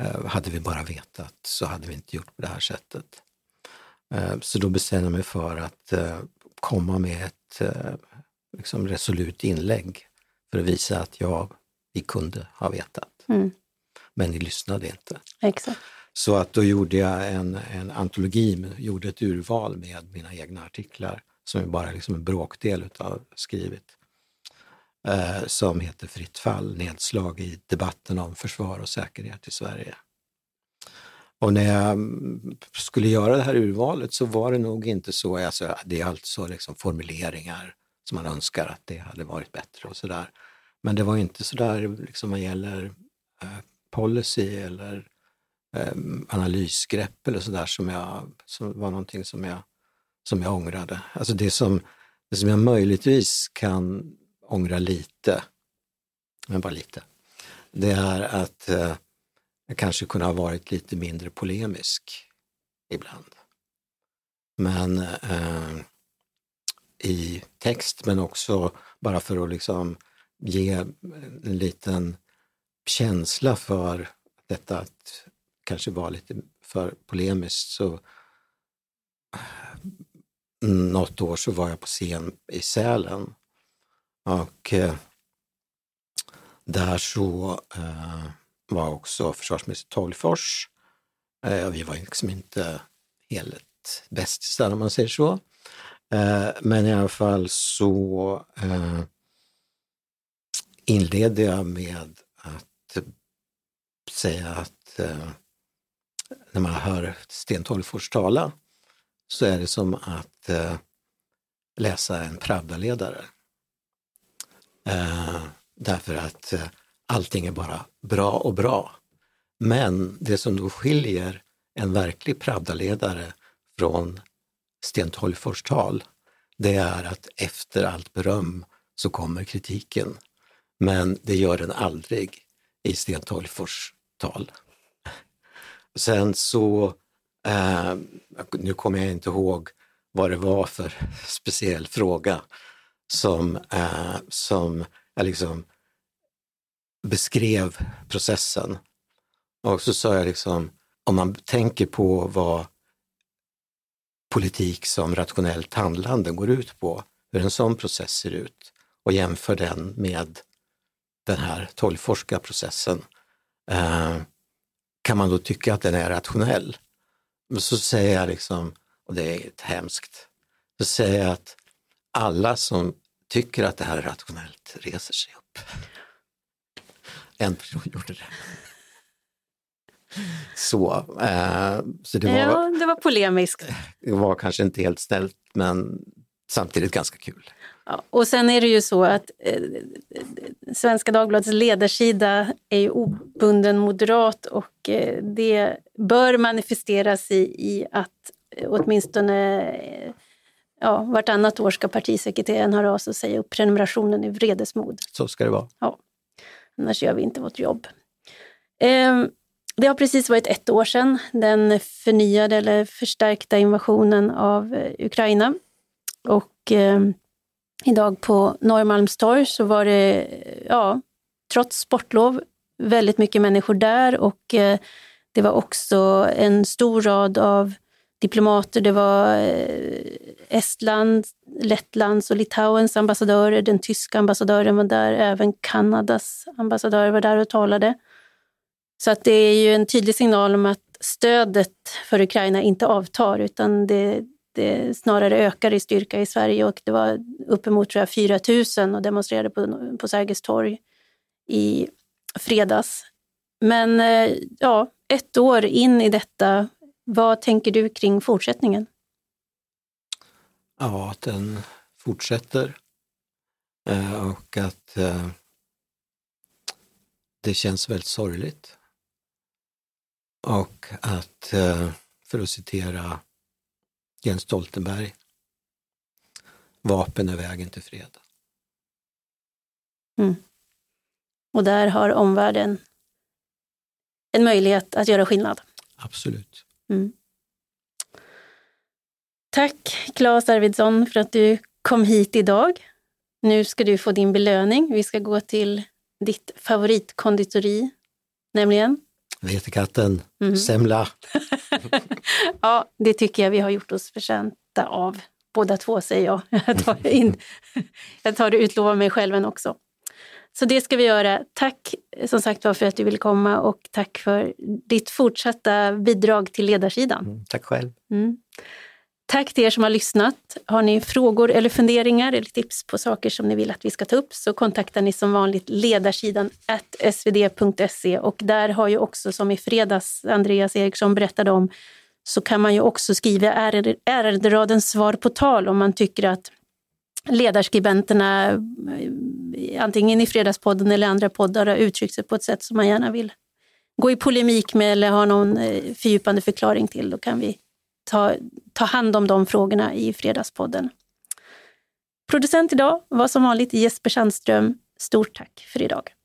Eh, hade vi bara vetat så hade vi inte gjort på det här sättet. Eh, så då bestämde jag mig för att eh, komma med ett eh, liksom resolut inlägg för att visa att jag vi kunde ha vetat. Mm. Men ni lyssnade inte. Exakt. Så att då gjorde jag en, en antologi, gjorde ett urval med mina egna artiklar som är bara liksom en bråkdel utav skrivit eh, som heter Fritt fall, nedslag i debatten om försvar och säkerhet i Sverige. Och när jag mm, skulle göra det här urvalet så var det nog inte så, alltså, det är alltså liksom formuleringar som man önskar att det hade varit bättre och sådär. Men det var inte sådär liksom vad gäller eh, policy eller eh, analysgrepp eller sådär som, jag, som var någonting som jag, som jag ångrade. Alltså det som, det som jag möjligtvis kan ångra lite, men bara lite, det är att eh, jag kanske kunde ha varit lite mindre polemisk ibland. Men eh, i text, men också bara för att liksom ge en liten känsla för detta att kanske vara lite för polemiskt så något år så var jag på scen i Sälen och eh, där så eh, var också försvarsminister Tolgfors. Eh, vi var liksom inte helt bästisar om man säger så. Eh, men i alla fall så eh, inledde jag med att säga att eh, när man hör Sten Tolgfors tala så är det som att eh, läsa en Pravda-ledare. Eh, därför att eh, allting är bara bra och bra. Men det som då skiljer en verklig Pravda-ledare från Sten Tolgfors tal, det är att efter allt beröm så kommer kritiken. Men det gör den aldrig i Sten Tolgfors tal. Sen så, eh, nu kommer jag inte ihåg vad det var för speciell fråga som, eh, som jag liksom beskrev processen. Och så sa jag liksom, om man tänker på vad politik som rationellt handlande går ut på, hur en sån process ser ut och jämför den med den här tolvforska processen. Eh, kan man då tycka att den är rationell? Men så säger jag liksom, och det är hemskt, så säger jag att alla som tycker att det här är rationellt reser sig upp. En person gjorde det. Så, eh, så det, var, Ja, det var polemiskt. det var kanske inte helt ställt, men samtidigt ganska kul. Ja, och sen är det ju så att eh, Svenska Dagbladets ledarsida är ju obunden moderat och eh, det bör manifesteras i, i att eh, åtminstone eh, ja, vartannat år ska partisekreteraren höra av sig och säga upp prenumerationen i vredesmod. Så ska det vara. Annars gör vi inte vårt jobb. Eh, det har precis varit ett år sedan den förnyade eller förstärkta invasionen av eh, Ukraina. Och eh, idag på Norrmalmstorg så var det, ja, trots sportlov, väldigt mycket människor där och eh, det var också en stor rad av diplomater. Det var eh, Estland, Lettlands och Litauens ambassadörer. Den tyska ambassadören var där. Även Kanadas ambassadör var där och talade. Så att det är ju en tydlig signal om att stödet för Ukraina inte avtar utan det, det snarare ökar i styrka i Sverige och det var uppemot tror jag, 4 000 och demonstrerade på, på Sergels torg i fredags. Men eh, ja, ett år in i detta, vad tänker du kring fortsättningen? Ja, att den fortsätter eh, och att eh, det känns väldigt sorgligt. Och att, för att citera Jens Stoltenberg, vapen är vägen till fred. Och där har omvärlden en möjlighet att göra skillnad. Absolut. Mm. Tack Claes Arvidsson för att du kom hit idag. Nu ska du få din belöning. Vi ska gå till ditt favoritkonditori, nämligen Vetekatten, Mhm. semla. Ja, det tycker jag vi har gjort oss förtjänta av. Båda två säger jag. Jag tar, in, jag tar det utlova mig själv en också. Så det ska vi göra. Tack som sagt var för att du ville komma och tack för ditt fortsatta bidrag till ledarsidan. Mm, tack själv. Mm. Tack till er som har lyssnat. Har ni frågor eller funderingar eller tips på saker som ni vill att vi ska ta upp så kontaktar ni som vanligt ledarsidan svd.se och där har ju också som i fredags Andreas Eriksson berättade om så kan man ju också skriva ärenderadens svar på tal om man tycker att ledarskribenterna eh, antingen i Fredagspodden eller andra poddar har uttryckt sig på ett sätt som man gärna vill gå i polemik med eller ha någon eh, fördjupande förklaring till. Då kan vi ta, ta hand om de frågorna i Fredagspodden. Producent idag var som vanligt Jesper Sandström. Stort tack för idag.